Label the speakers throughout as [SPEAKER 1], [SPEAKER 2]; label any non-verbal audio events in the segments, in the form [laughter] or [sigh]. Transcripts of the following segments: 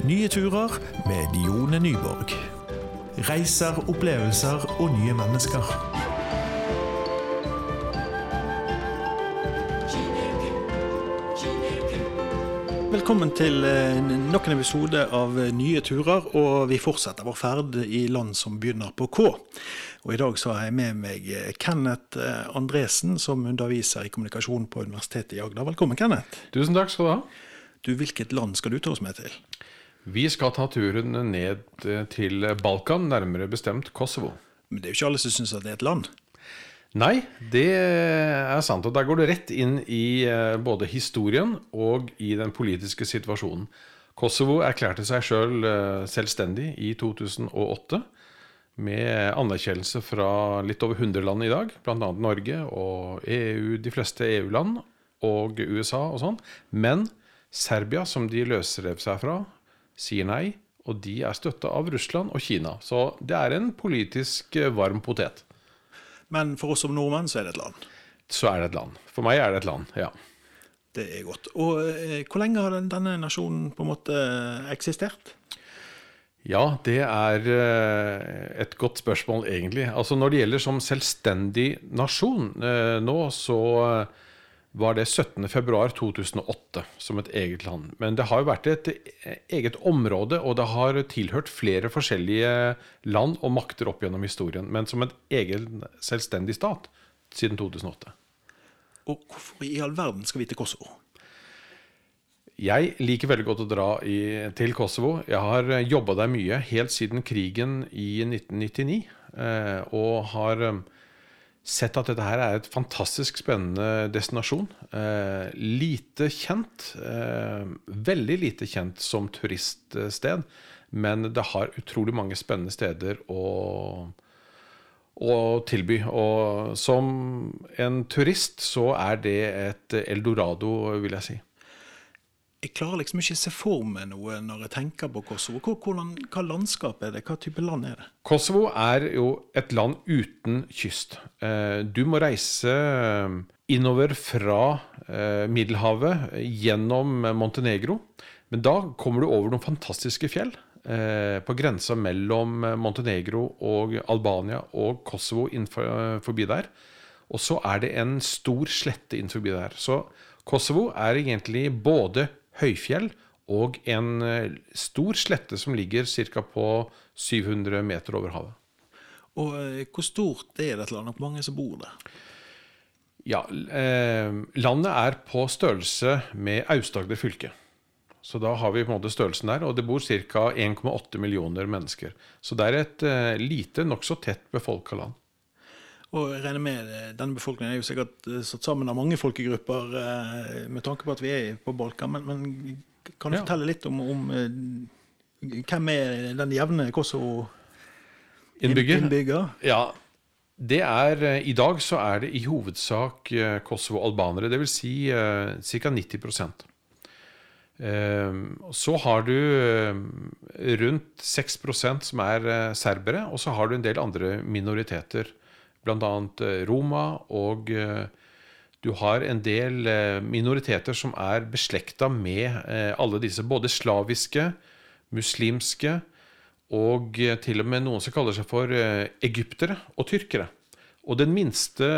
[SPEAKER 1] Nye turer med Dione Nyborg. Reiser, opplevelser og nye mennesker.
[SPEAKER 2] Velkommen til eh, nok en episode av eh, Nye turer, og vi fortsetter vår ferd i land som begynner på K. Og I dag så har jeg med meg eh, Kenneth Andresen, som underviser i kommunikasjon på Universitetet i Agder. Velkommen, Kenneth.
[SPEAKER 3] Tusen takk skal du ha.
[SPEAKER 2] Du, Hvilket land skal du ta oss med til?
[SPEAKER 3] Vi skal ta turen ned til Balkan, nærmere bestemt Kosovo.
[SPEAKER 2] Men det er jo ikke alle som syns at det er et land?
[SPEAKER 3] Nei, det er sant. Og der går det rett inn i eh, både historien og i den politiske situasjonen. Kosovo erklærte seg sjøl selv eh, selvstendig i 2008. Med anerkjennelse fra litt over 100 land i dag, bl.a. Norge og EU, de fleste EU-land og USA og sånn. Men Serbia, som de løsrev seg fra, sier nei. Og de er støtta av Russland og Kina. Så det er en politisk eh, varm potet.
[SPEAKER 2] Men for oss som nordmenn så er det et land.
[SPEAKER 3] Så er det et land. For meg er det et land, ja.
[SPEAKER 2] Det er godt. Og eh, hvor lenge har denne nasjonen på en måte eksistert?
[SPEAKER 3] Ja, det er eh, et godt spørsmål, egentlig. Altså Når det gjelder som selvstendig nasjon eh, nå, så var det 17.2.2008 som et eget land. Men det har jo vært et eget område, og det har tilhørt flere forskjellige land og makter opp gjennom historien. Men som en egen selvstendig stat siden 2008.
[SPEAKER 2] Og hvorfor i all verden skal vi til Kosovo?
[SPEAKER 3] Jeg liker veldig godt å dra i, til Kosovo. Jeg har jobba der mye helt siden krigen i 1999. Eh, og har sett at dette her er et fantastisk spennende destinasjon. Eh, lite kjent. Eh, veldig lite kjent som turiststed. Men det har utrolig mange spennende steder å, å tilby. Og som en turist så er det et eldorado, vil jeg si
[SPEAKER 2] jeg klarer liksom ikke å se for meg noe når jeg tenker på Kosovo. Hvordan, hva landskap er det? Hva type land er det?
[SPEAKER 3] Kosovo er jo et land uten kyst. Eh, du må reise eh, innover fra eh, Middelhavet gjennom Montenegro. Men da kommer du over noen fantastiske fjell på grensa mellom Montenegro og Albania og Kosovo forbi der. Og så er det en stor slette innenfor der. Så Kosovo er egentlig både høyfjell og en eh, stor slette som ligger ca. på 700 meter over havet.
[SPEAKER 2] Og eh, Hvor stort er dette landet? Hvor mange som bor der?
[SPEAKER 3] Ja, eh, Landet er på størrelse med Aust-Agder fylke. Så da har vi på en måte størrelsen der, og det bor ca. 1,8 millioner mennesker. Så det er et eh, lite, nokså tett befolka land.
[SPEAKER 2] Og jeg regner med eh, Denne befolkningen er jo sikkert eh, satt sammen av mange folkegrupper eh, med tanke på at vi er på Balkan. Men, men kan du ja. fortelle litt om, om, hvem er den jevne Kosovo-innbygger?
[SPEAKER 3] Ja, det er, I dag så er det i hovedsak Kosovo-albanere. Dvs. Si, uh, ca. 90% så har du rundt 6% som er serbere, og så har du en del andre minoriteter bl.a. Eh, Roma, og eh, du har en del eh, minoriteter som er beslekta med alle disse, både slaviske, muslimske og til og med noen som kaller seg for egyptere og tyrkere. Og den minste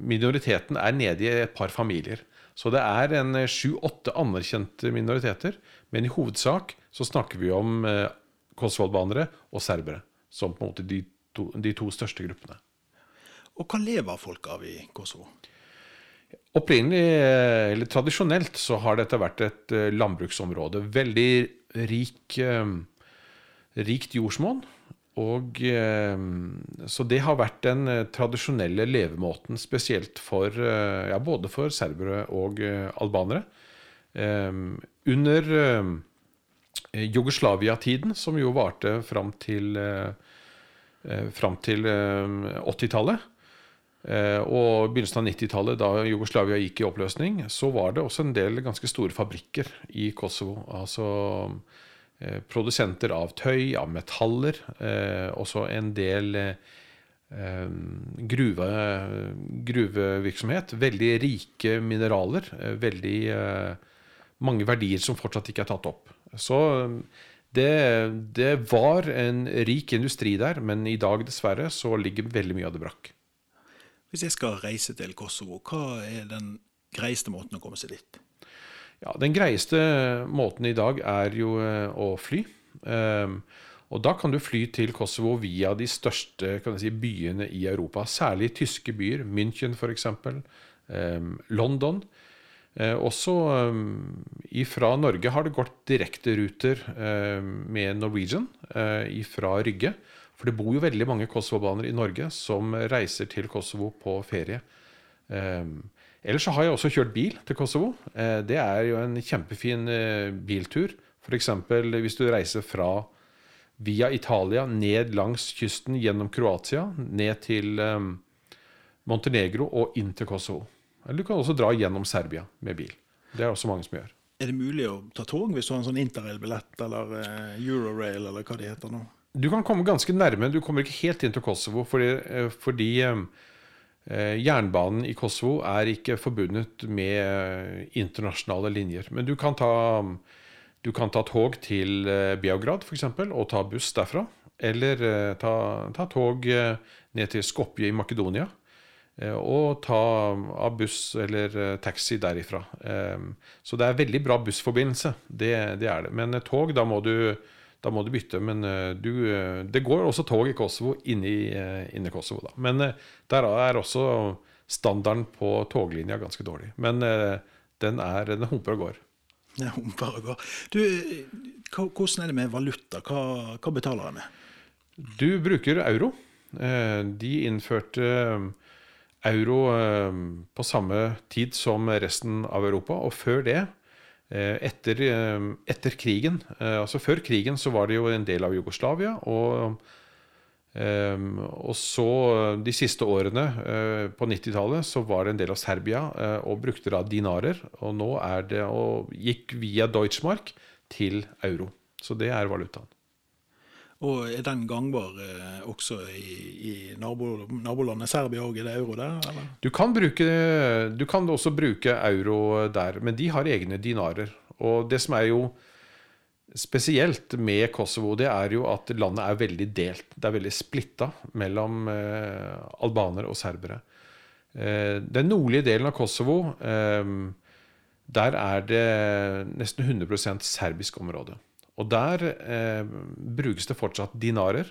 [SPEAKER 3] minoriteten er nede i et par familier. Så det er en sju-åtte anerkjente minoriteter, men i hovedsak så snakker vi om kosovoalbanere og serbere som på en måte de to, de to største gruppene.
[SPEAKER 2] Og hva lever folk av i Kosovo?
[SPEAKER 3] Opprinnelig, eller tradisjonelt, så har dette vært et eh, landbruksområde. Veldig rik, eh, rikt jordsmonn. Og Så det har vært den eh, tradisjonelle levemåten, spesielt for ja, både for serbere og albanere. Under Jugoslavia-tiden, som jo varte fram til Eh, fram til 80-tallet. Eh, eh, og begynnelsen av 90-tallet, da Jugoslavia gikk i oppløsning, så var det også en del ganske store fabrikker i Kosovo. Altså produsenter av tøy, av metaller. Også en del gruve, gruvevirksomhet. Veldig rike mineraler. Veldig mange verdier som fortsatt ikke er tatt opp. Så det, det var en rik industri der, men i dag dessverre så ligger veldig mye av det brakk.
[SPEAKER 2] Hvis jeg skal reise til Kosovo, hva er den greieste måten å komme seg dit?
[SPEAKER 3] Ja, Den greieste måten i dag er jo eh, å fly. Um, og Da kan du fly til Kosovo via de største si, byene i Europa. Særlig tyske byer. München f.eks. Um, London. Eh, også um, fra Norge har det gått direkteruter eh, med Norwegian eh, fra Rygge. For det bor jo veldig mange kosovobanere i Norge som reiser til Kosovo på ferie. Eh, ellers så har jeg også kjørt bil til Kosovo. Eh, det er jo en kjempefin eh, biltur. F.eks. hvis du reiser fra via Italia ned langs kysten gjennom Kroatia, ned til Montenegro og inn til Kosovo. Eller du kan også dra gjennom Serbia med bil. Det er også mange som gjør.
[SPEAKER 2] Er det mulig å ta tog hvis du har en sånn interrail-billett eller Eurorail eller hva det heter nå?
[SPEAKER 3] Du kan komme ganske nærme. Du kommer ikke helt inn til Kosovo fordi, eh, fordi eh, jernbanen i Kosovo er ikke forbundet med eh, internasjonale linjer. Men du kan ta, du kan ta tog til eh, Beograd f.eks. og ta buss derfra. Eller eh, ta, ta, tog eh, ned til Skopje i Makedonia. Og ta av buss eller taxi derifra. Så det er veldig bra bussforbindelse. Det, det er det. Men tog, da må du da må du bytte. Men eh, du, eh, det går også tog i Kosovo inni, eh, inni Kosovo. Da. Men der er også standarden på toglinja ganske dårlig. Men den, er, den humper og går.
[SPEAKER 2] Den humper og går. Du, hvordan er det med valuta? Hva, hva betaler de med?
[SPEAKER 3] Du bruker euro. De innførte euro på samme tid som resten av Europa. Og før det Eh, etter, eh, etter, krigen, eh, altså Før krigen så var det jo en del av Jugoslavia. Og, og så de siste årene på 90-tallet så var det en del av Serbia og brukte da dinarer. Og nå er det og gikk via Deutschmark til euro. Så det er valutaen.
[SPEAKER 2] Og er den gangbar eh, også i, i nabo, nabolandet Serbia òg? Er det euro der? Eller?
[SPEAKER 3] Du kan, bruke, du kan også bruke euro der, men de har egne dinarer. Og det som er jo spesielt med Kosovo, det er jo at landet er veldig delt. Det er veldig splitta mellom eh, albanere og serbere. Eh, den nordlige delen av Kosovo, eh, der er det nesten 100% serbisk område. Og der eh, brukes det fortsatt dinarer.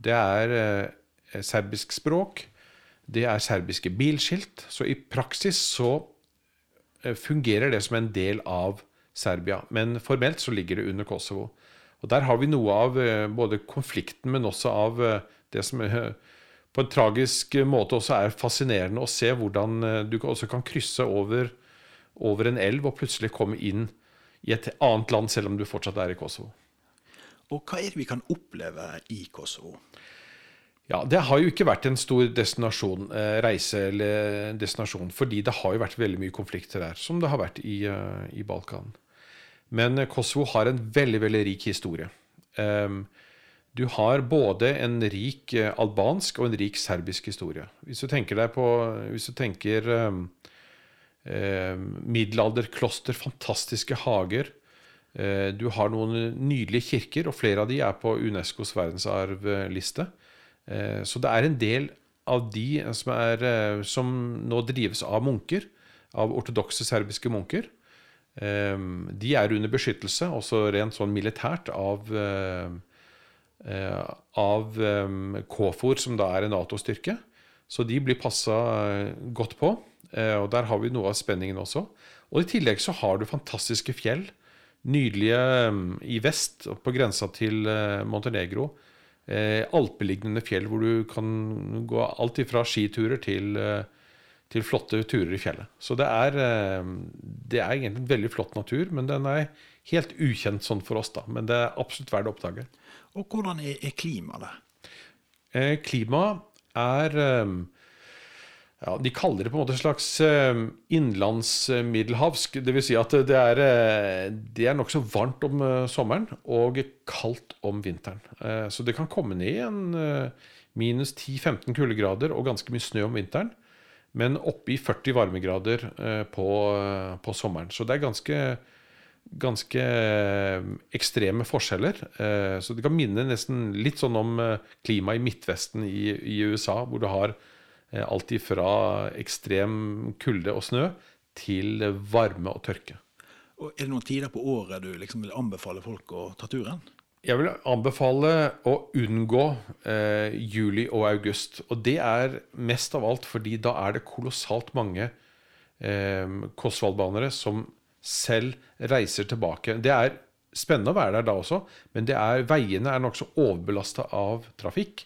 [SPEAKER 3] Det er eh, serbisk språk. Det er serbiske bilskilt. Så i praksis så eh, fungerer det som en del av Serbia. Men formelt så ligger det under Kosovo. Og der har vi noe av eh, både konflikten, men også av eh, det som eh, på en tragisk måte også er fascinerende å se hvordan du også kan krysse over, over en elv og plutselig komme inn i et annet land, selv om du fortsatt er i Kosovo.
[SPEAKER 2] Og hva er det vi kan oppleve i Kosovo?
[SPEAKER 3] Ja, Det har jo ikke vært en stor destinasjon, eh, reise eller destinasjon, fordi det har jo vært veldig mye konflikter der, som det har vært i, uh, i Balkan. Men eh, Kosovo har en veldig, veldig rik historie. Um, du har både en rik albansk og en rik serbisk historie. Hvis du tenker deg på Hvis du tenker um, eh, middelalderkloster, fantastiske hager. Eh, du har noen nydelige kirker, og flere av de er på Unescos verdensarvliste. Eh, så det er en del av de som, er, eh, som nå drives av munker, av ortodokse serbiske munker. De er under beskyttelse, også rent sånn militært, av av KFOR, som da er en Nato-styrke. Så de blir passa godt på. Eh, og Der har vi noe av spenningen også. Og I tillegg så har du fantastiske fjell. Nydelige mm, i vest, på grensa til eh, Montenegro. Eh, alpelignende fjell hvor du kan gå alt ifra skiturer til, til flotte turer i fjellet. Så det er, det er egentlig en veldig flott natur, men den er helt ukjent sånn for oss. da, Men det er absolutt verdt å oppdage.
[SPEAKER 2] Og hvordan er, er klimaet der?
[SPEAKER 3] Klimaet er ja, De kaller det på en måte slags eh, innlandsmiddelhavsk. Dvs. Si at det er, eh, det er nokså varmt om eh, sommeren og kaldt om vinteren. Så det kan komme ned en minus 10-15 kuldegrader og ganske mye snø om vinteren. Men oppe i 40 varmegrader på, på sommeren. Så det er ganske ganske ekstreme forskjeller. Så det kan minne nesten litt sånn om klimaet i Midtvesten i, i USA, hvor du har alt ifra ekstrem kulde og snø til varme og tørke.
[SPEAKER 2] Og er det noen tider på året du liksom vil anbefale folk å ta turen?
[SPEAKER 3] Jeg vil anbefale å unngå eh, juli og august. Og det er mest av alt fordi da er det kolossalt mange eh, kosovalbanere som selv reiser tilbake. Det er spennende å være der da også, men det er, veiene er nokså overbelasta av trafikk.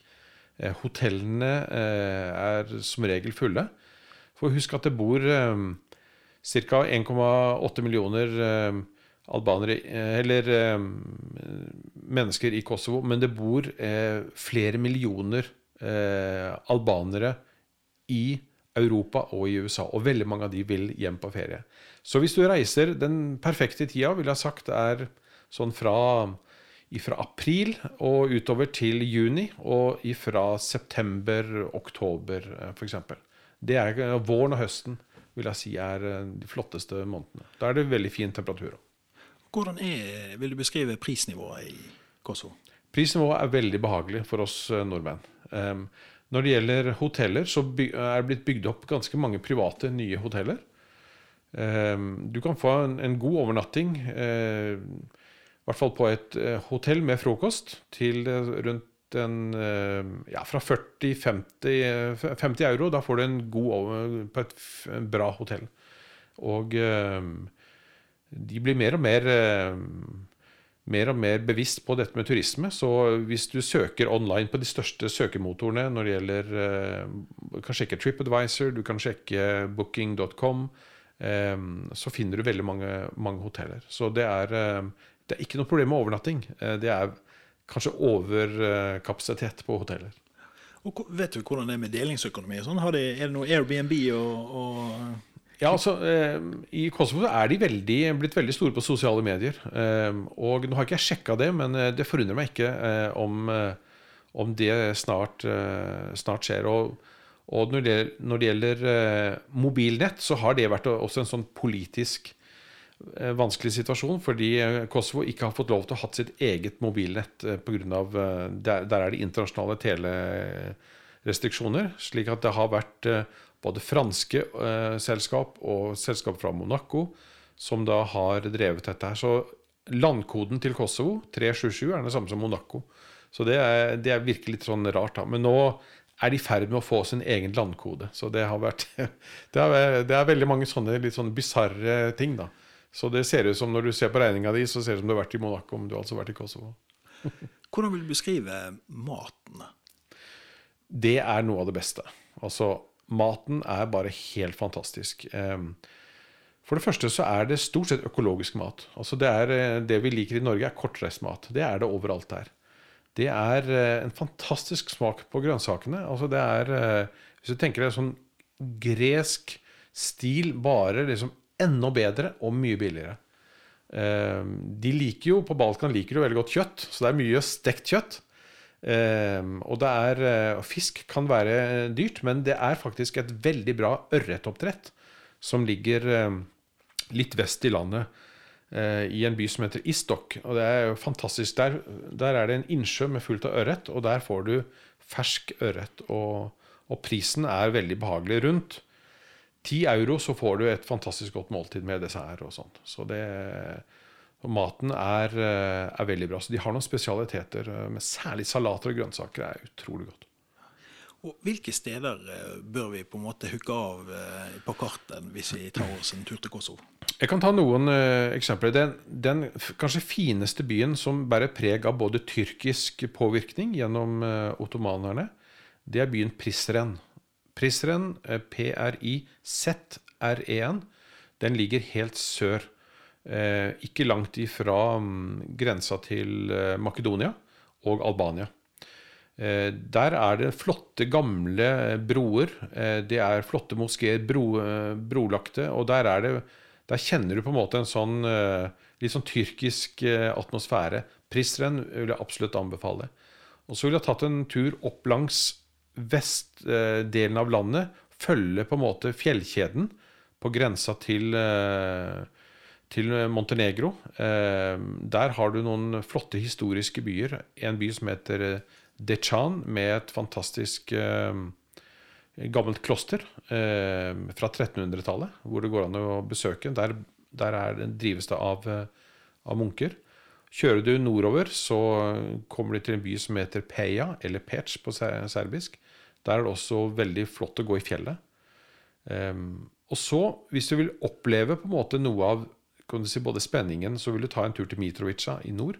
[SPEAKER 3] Eh, hotellene eh, er som regel fulle. For husk at det bor eh, ca. 1,8 millioner albanere, eller mennesker i Kosovo, men det bor flere millioner albanere i Europa og i USA, og veldig mange av de vil hjem på ferie. Så hvis du reiser den perfekte tida, vil jeg ha sagt er sånn fra, fra april og utover til juni, og fra september-oktober f.eks. Det er eh, våren og høsten vil jeg si er eh, de flotteste månedene. Da er det veldig fin temperatur.
[SPEAKER 2] Hvordan er, vil du beskrive prisnivået i Kosovo?
[SPEAKER 3] Prisnivået er veldig behagelig for oss eh, nordmenn. Um, når det gjelder hoteller, så er det blitt bygd opp ganske mange private, nye hoteller. Um, du kan få en, en god overnatting, uh, i hvert fall på et uh, hotell med frokost, til uh, rundt en Ja, fra 40-50 50 euro. Da får du en god på et bra hotell. Og de blir mer og mer mer og mer bevisst på dette med turisme. Så hvis du søker online på de største søkemotorene når det gjelder eh, Du kan sjekke TripAdvisor, du kan sjekke booking.com. eh, Så finner du veldig mange, mange hoteller. Så det er, eh, det er ikke noe problem med overnatting. Eh, Det er kanskje overkapasitet på hoteller.
[SPEAKER 2] Og vet du hvordan det er med delingsøkonomi? Sånn? Er det noe Airbnb og, og
[SPEAKER 3] Ja, altså, eh, I Kosovo er de veldig, blitt veldig store på sosiale medier. Eh, og Nå har ikke jeg sjekka det, men eh, det forundrer meg ikke eh, om, eh, om det snart, eh, snart skjer. Og, og når, det, når det gjelder eh, mobilnett, så har det vært også en sånn politisk eh, vanskelig situasjon, fordi eh, Kosovo ikke har fått lov til å ha sitt eget mobilnett eh, på grunn av, eh, der, er det internasjonale telerestriksjoner. Slik at det har vært eh, både franske eh, selskap og selskap fra Monaco som da har drevet dette her. Så landkoden til Kosovo, 377, er den samme som Monaco. Så det er, det er virkelig litt sånn rart. da. Men nå er de i ferd med å få sin egen landkode. Så det har vært [laughs] Det er, det er veldig mange sånne litt sånn bisarre ting, da. Så det ser ut som når du ser på regninga di, så ser det ut som du har vært i Monaco, men du har altså vært i Kosovo. [laughs]
[SPEAKER 2] Hvordan vil du beskrive maten?
[SPEAKER 3] det er noe av det beste. Altså, maten er bare helt fantastisk. For det første så er det stort sett økologisk mat. Altså det, er, eh, det vi liker i Norge, er kortreist mat. Det er det overalt der. Det er eh, en fantastisk smak på grønnsakene. Altså det er eh, Hvis du tenker deg sånn gresk stil, bare liksom enda bedre og mye billigere. Eh, De liker jo, På Balkan liker de veldig godt kjøtt, så det er mye stekt kjøtt. Eh, og det er, eh, fisk kan være dyrt, men det er faktisk et veldig bra ørretoppdrett som ligger eh, litt vest i landet, eh, i en by som heter Istok. Og det er jo fantastisk. Der, der er det en innsjø med fullt av ørret, og der får du fersk ørret. Og, og prisen er veldig behagelig. Rundt 10 euro så får du et fantastisk godt måltid med dessert og sånt. Så det og maten er, eh, er veldig bra. Så de har noen spesialiteter, Men med særlig salater og grønnsaker. er utrolig godt.
[SPEAKER 2] Og hvilke steder eh, bør vi på en måte hooke av eh, på kartet hvis vi tar oss en tur til Kosovo?
[SPEAKER 3] Jeg kan ta noen uh, eksempler. Den, den kanskje fineste byen som bærer preg av både tyrkisk påvirkning gjennom uh, ottomanerne, det er byen Prizren. Prizren, eh, P-R-I-Z-R-E-N, den ligger helt sør. Eh, ikke langt ifra mm, grensa til eh, Makedonia og Albania. Der er det flotte, gamle broer. Det er flotte moskeer, bro, brolagte. Og der, er det, der kjenner du på en måte en sånn litt sånn tyrkisk atmosfære. Prizren vil jeg absolutt anbefale. Og så ville jeg tatt en tur opp langs vestdelen av landet. følger på en måte fjellkjeden på grensa til, eh, til Montenegro. Eh, der har du noen flotte historiske byer. En by som heter eh, Dechan, med et fantastisk gammelt kloster fra 1300-tallet, hvor det går an å besøke. Der, der er drives det av, av, munker. Kjører du nordover, så kommer du til en by som heter Peja, eller Pec på serbisk. Der er det også veldig flott å gå i fjellet. Um, og så, hvis du vil oppleve på en måte noe av kan du si, både spenningen, så vil du ta en tur til Mitrovica i nord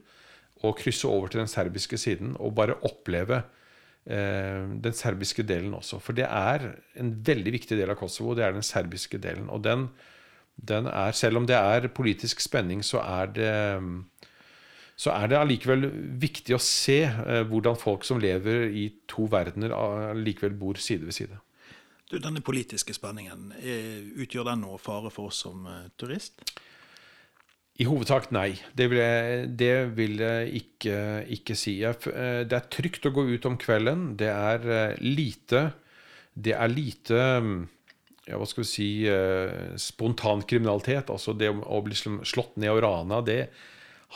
[SPEAKER 3] og krysse over til den serbiske siden og bare oppleve eh, den serbiske delen også. For det er en veldig viktig del av Kosovo. Det er den serbiske delen. Og den, den er, selv om det er politisk spenning, så er det så er det allikevel viktig å se eh, hvordan folk som lever i to verdener, allikevel bor side ved side.
[SPEAKER 2] Du, denne politiske spenningen, er, utgjør den noe fare for oss som turist?
[SPEAKER 3] I hovedsak nei. Det vil jeg, det vil jeg ikke, ikke, si. Eh, det er trygt å gå ut om kvelden. Det er eh, lite Det er lite ja, hva skal vi si spontan kriminalitet. Altså det å bli slått ned og rana, det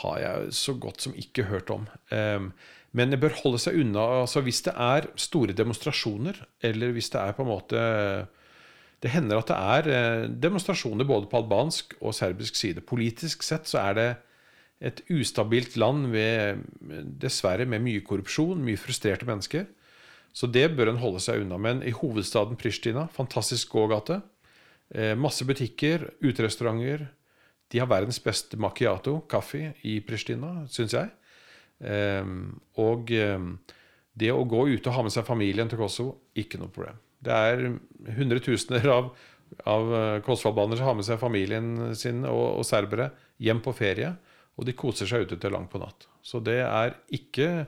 [SPEAKER 3] har jeg så godt som ikke hørt om. Men det bør holde seg unna altså hvis det er store demonstrasjoner, eller hvis det er på en måte Det hender at det er eh, demonstrasjoner både på albansk og serbisk side. Politisk sett så er det et ustabilt land ved, dessverre med mye korrupsjon, mye frustrerte mennesker. Så det bør en holde seg unna. Men i hovedstaden Pristina, fantastisk gågate. Eh, masse butikker, uterestauranter. De har verdens beste macchiato, kaffe, i Pristina, syns jeg. Ehm, og ehm, det å gå ute og ha med seg familien til Kosovo, ikke noe problem. Det er hundretusener av, av eh, kosovoalbanere som har med seg familien sin og, og, serbere hjem på ferie. Og de koser seg ute til langt på natt. Så det er ikke,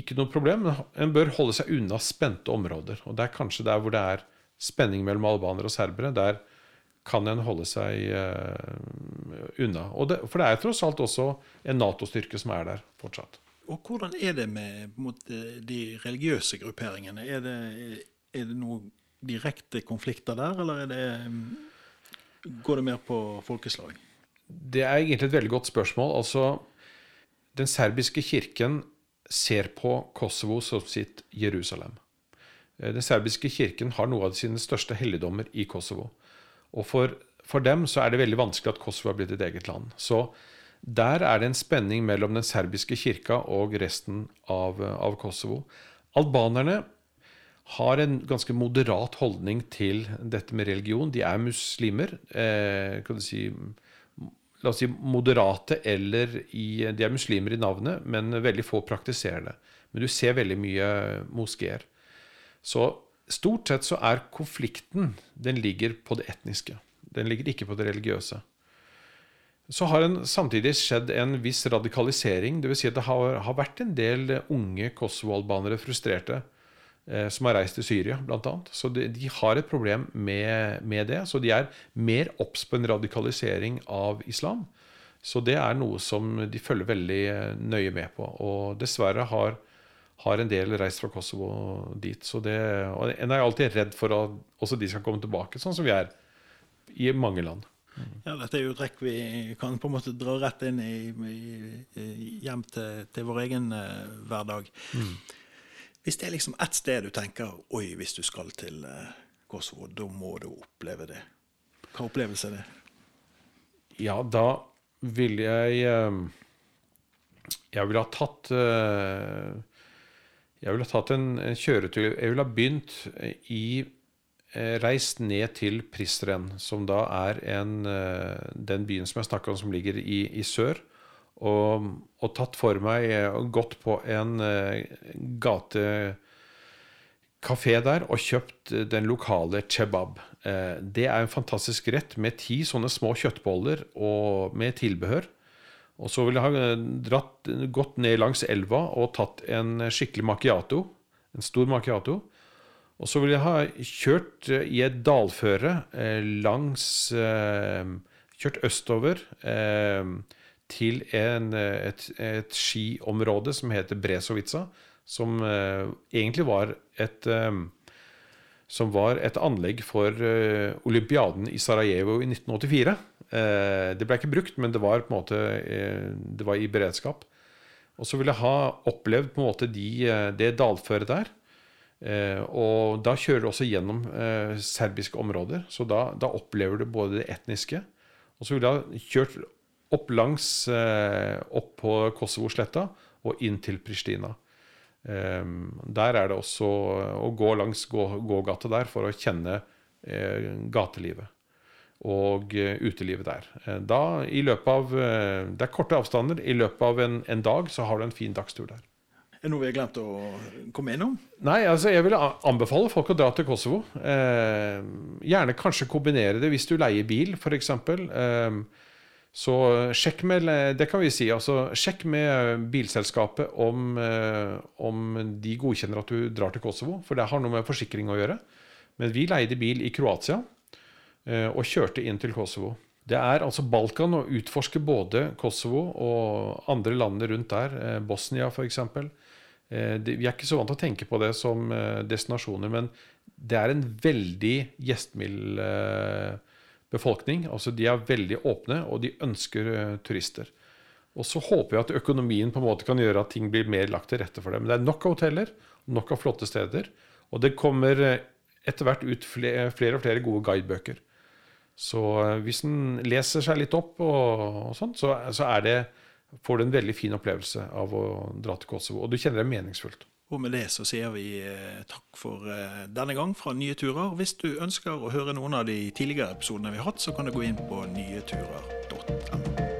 [SPEAKER 3] ikke noe problem. En bør holde seg unna spente områder. Og det er kanskje der hvor det er spenning mellom albanere og serbere. Der kan en holde seg uh, unna. Det, for det er tross alt også en Nato-styrke som er der fortsatt.
[SPEAKER 2] Og Hvordan er det med mot, de religiøse grupperingene? Er det, er det noen direkte konflikter der, eller det, går det mer på folkeslag?
[SPEAKER 3] Det er egentlig et veldig godt spørsmål. Altså, Den serbiske kirken ser på Kosovo som sitt Jerusalem. Eh, den serbiske kirken har noe av sine største helligdommer i Kosovo. Og for, for, dem så er det veldig vanskelig at Kosovo har blitt et eget land. Så der er det en spenning mellom den serbiske kirka og resten av, av Kosovo. Albanerne har en ganske moderat holdning til dette med religion. De er muslimer. Eh, kan du si La oss si moderate eller i, De er muslimer i navnet, men veldig få praktiserer det. Men du ser veldig mye moskeer. Så Stort sett så er konflikten Den ligger på det etniske. Den ligger ikke på det religiøse. Så har en samtidig skjedd en viss radikalisering. Dvs. Si at det har, har, vært en del unge kosovo-albanere frustrerte eh, som har reist til Syria, bl.a. Så de, de, har et problem med, med, det. Så de er mer obs på en radikalisering av islam. Så det er noe som de følger veldig eh, nøye med på. Og dessverre har har en del reist fra Kosovo dit. Så det, og en er alltid redd for at også de skal komme tilbake, sånn som vi er i mange land.
[SPEAKER 2] Ja, Dette er jo trekk vi kan på en måte dra rett inn i, i hjem til, til, vår egen uh, hverdag. Mm. Hvis det er liksom ett sted du tenker oi, hvis du skal til uh, Kosovo, da må du oppleve det. Hva opplevelse er det?
[SPEAKER 3] Ja, da vil jeg uh, Jeg ville ha tatt jeg ville tatt en, en kjøretur Jeg ville ha begynt i eh, Reist ned til Pristren, som da er en, eh, den byen som jeg snakka om, som ligger i, i sør. Og, og, tatt for meg og gått på en gatekafé der og kjøpt den lokale chebab. Det er en fantastisk rett med ti sånne små kjøttboller og med tilbehør. Og så ville jeg ha eh, dratt, gått ned langs elva og tatt en skikkelig macchiato. En stor macchiato. Og så ville jeg ha kjørt eh, i et dalføre eh, langs Kjørt østover til en, et, et, skiområde som heter Bresovica. Som egentlig var et som var et anlegg for uh, olympiaden i Sarajevo i 1984. Uh, det ble ikke brukt, men det var måte uh, det var i beredskap. Og så ville jeg ha opplevd måte de, eh, det dalføret der. Eh, og da kjører du også gjennom eh, serbiske områder, så da, da, opplever du både det etniske Og så ville jeg kjørt opp langs opp på Kosovo-sletta og inn til Pristina. Der er det også å gå langs gågata der for å kjenne gatelivet og utelivet der. Da, i løpet av, Det er korte avstander. I løpet av en, en dag så har du en fin dagstur der.
[SPEAKER 2] Er det noe vi har glemt å komme innom?
[SPEAKER 3] Nei, altså jeg vil anbefale folk å dra til Kosovo. Eh, gjerne kanskje kombinere det hvis du leier bil, f.eks. Eh, så sjekk med det kan vi si, altså sjekk med bilselskapet om, eh, om de godkjenner at du drar til Kosovo. For det har noe med forsikring å gjøre. Men vi leide bil i Kroatia eh, og kjørte inn til Kosovo. Det er altså Balkan å utforske både Kosovo og andre landene rundt der. Eh, Bosnia, f.eks. Eh, vi er ikke så vant til å tenke på det som eh, destinasjoner, men det er en veldig gjestmild eh, befolkning. Altså De er veldig åpne, og de ønsker turister. Og så håper jeg at økonomien på en måte kan gjøre at ting blir mer lagt til rette for dem. Men det er nok av hoteller, nok av flotte steder. Og det kommer etter hvert ut flere, og flere gode guidebøker. Så hvis en leser seg litt opp, og, og sånt, så, så det får du en veldig fin opplevelse av å dra til Kosovo. Og du kjenner det meningsfullt.
[SPEAKER 2] Og med det så sier vi eh, takk for eh, denne gang fra Nye Turer. Hvis du ønsker å høre noen av de tidligere episodene vi har hatt, så kan du gå inn på nyeturer.no.